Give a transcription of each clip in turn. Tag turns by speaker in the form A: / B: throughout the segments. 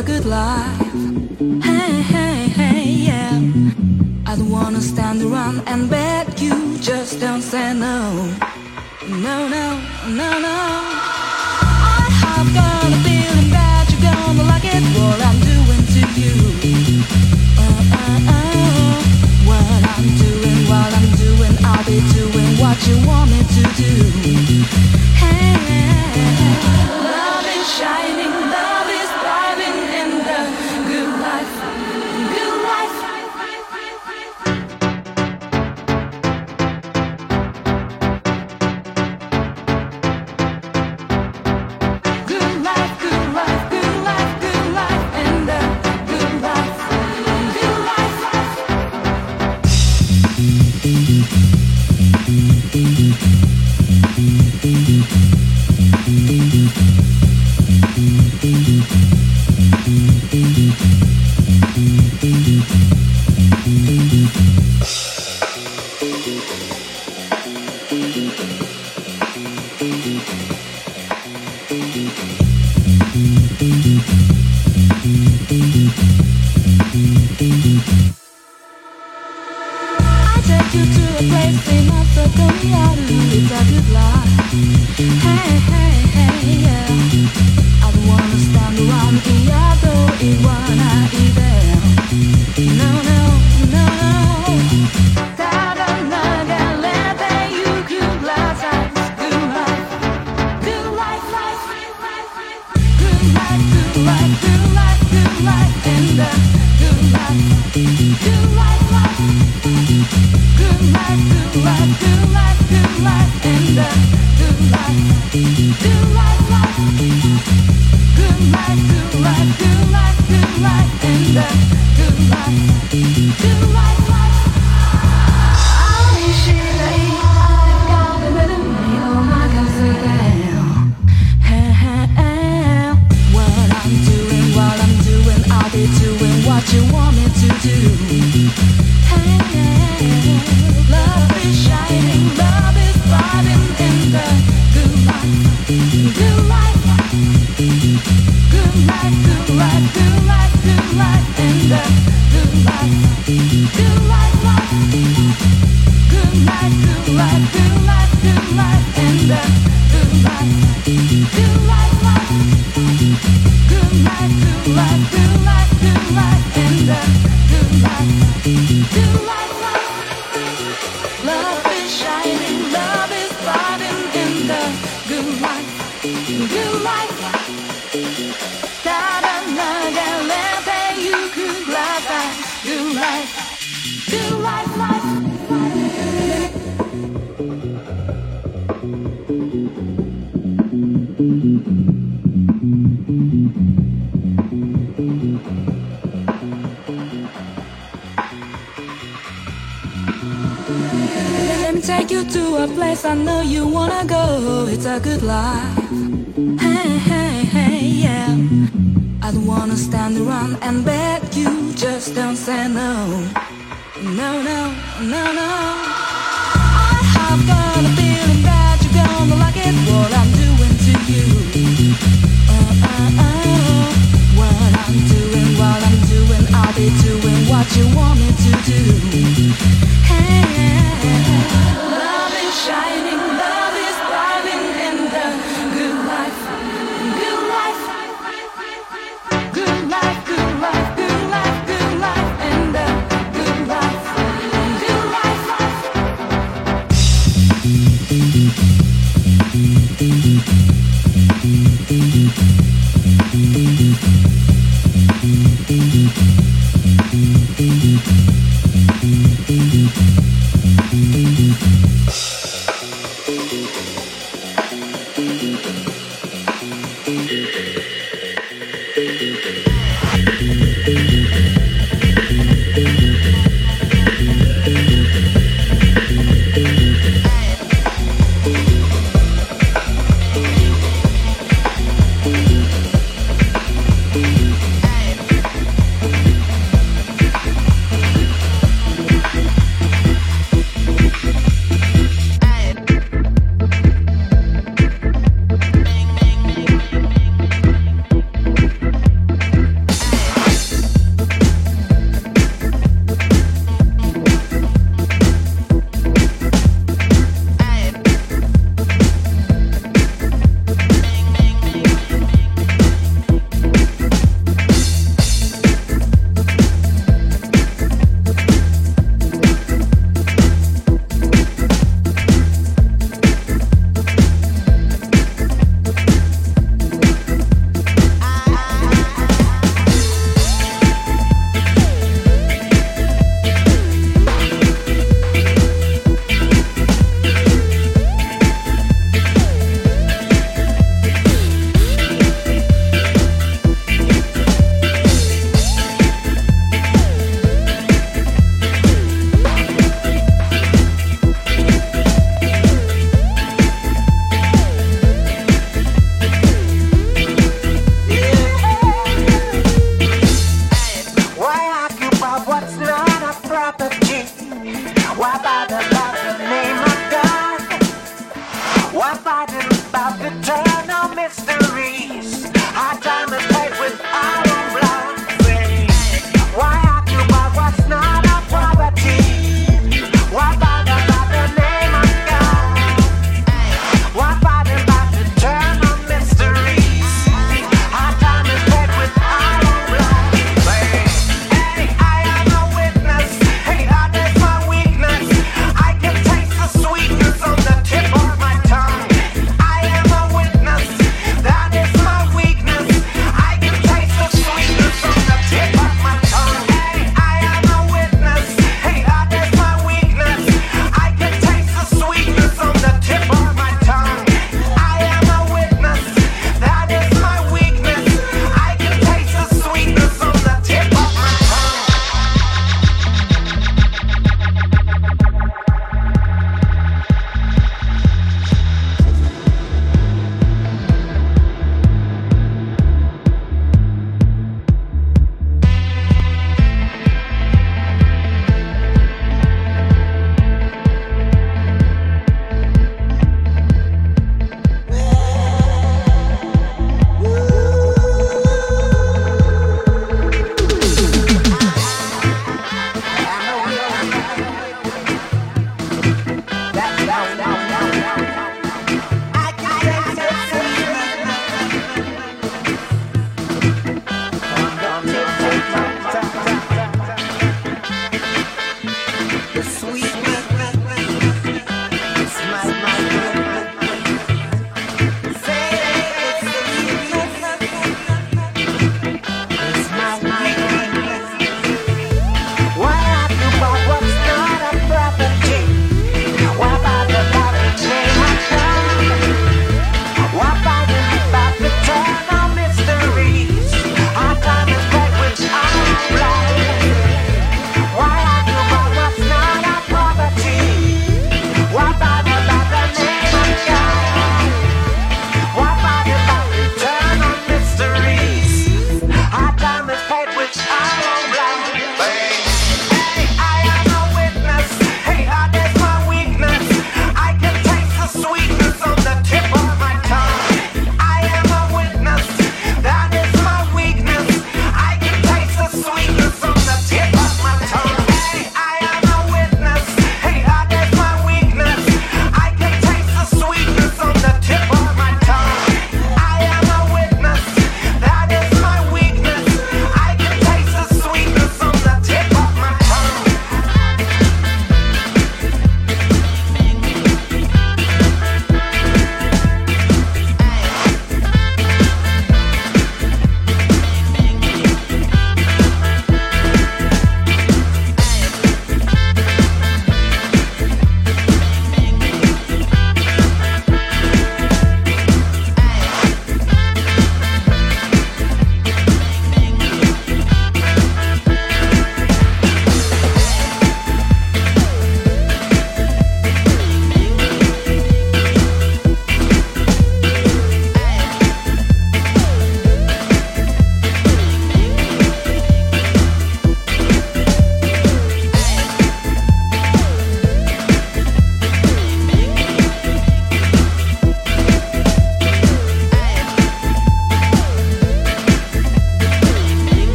A: a good life. Hey, hey, hey, yeah. I don't wanna stand around and beg you, just don't say no. No, no, no, no. I have got a feeling that you're gonna like it, what I'm doing to you. Oh, oh, oh. What I'm doing, what I'm doing, I'll be doing what you want me to do.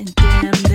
A: And damn,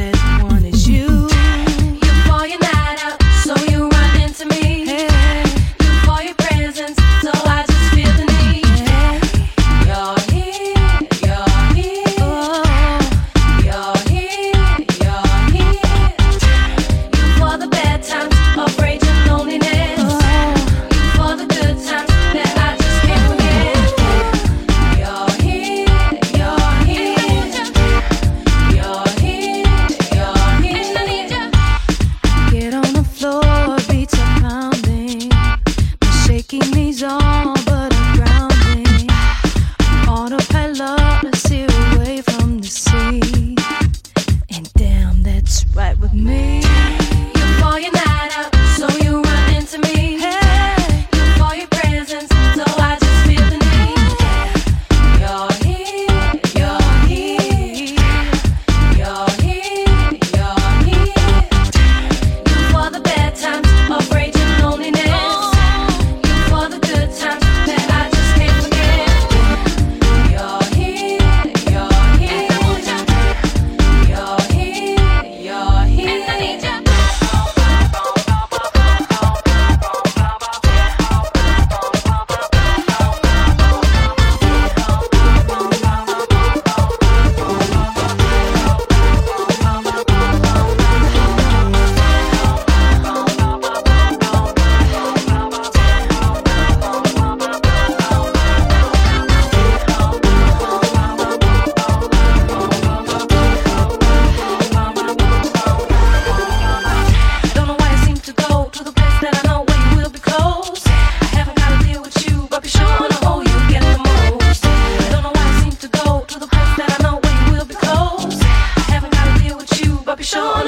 A: show.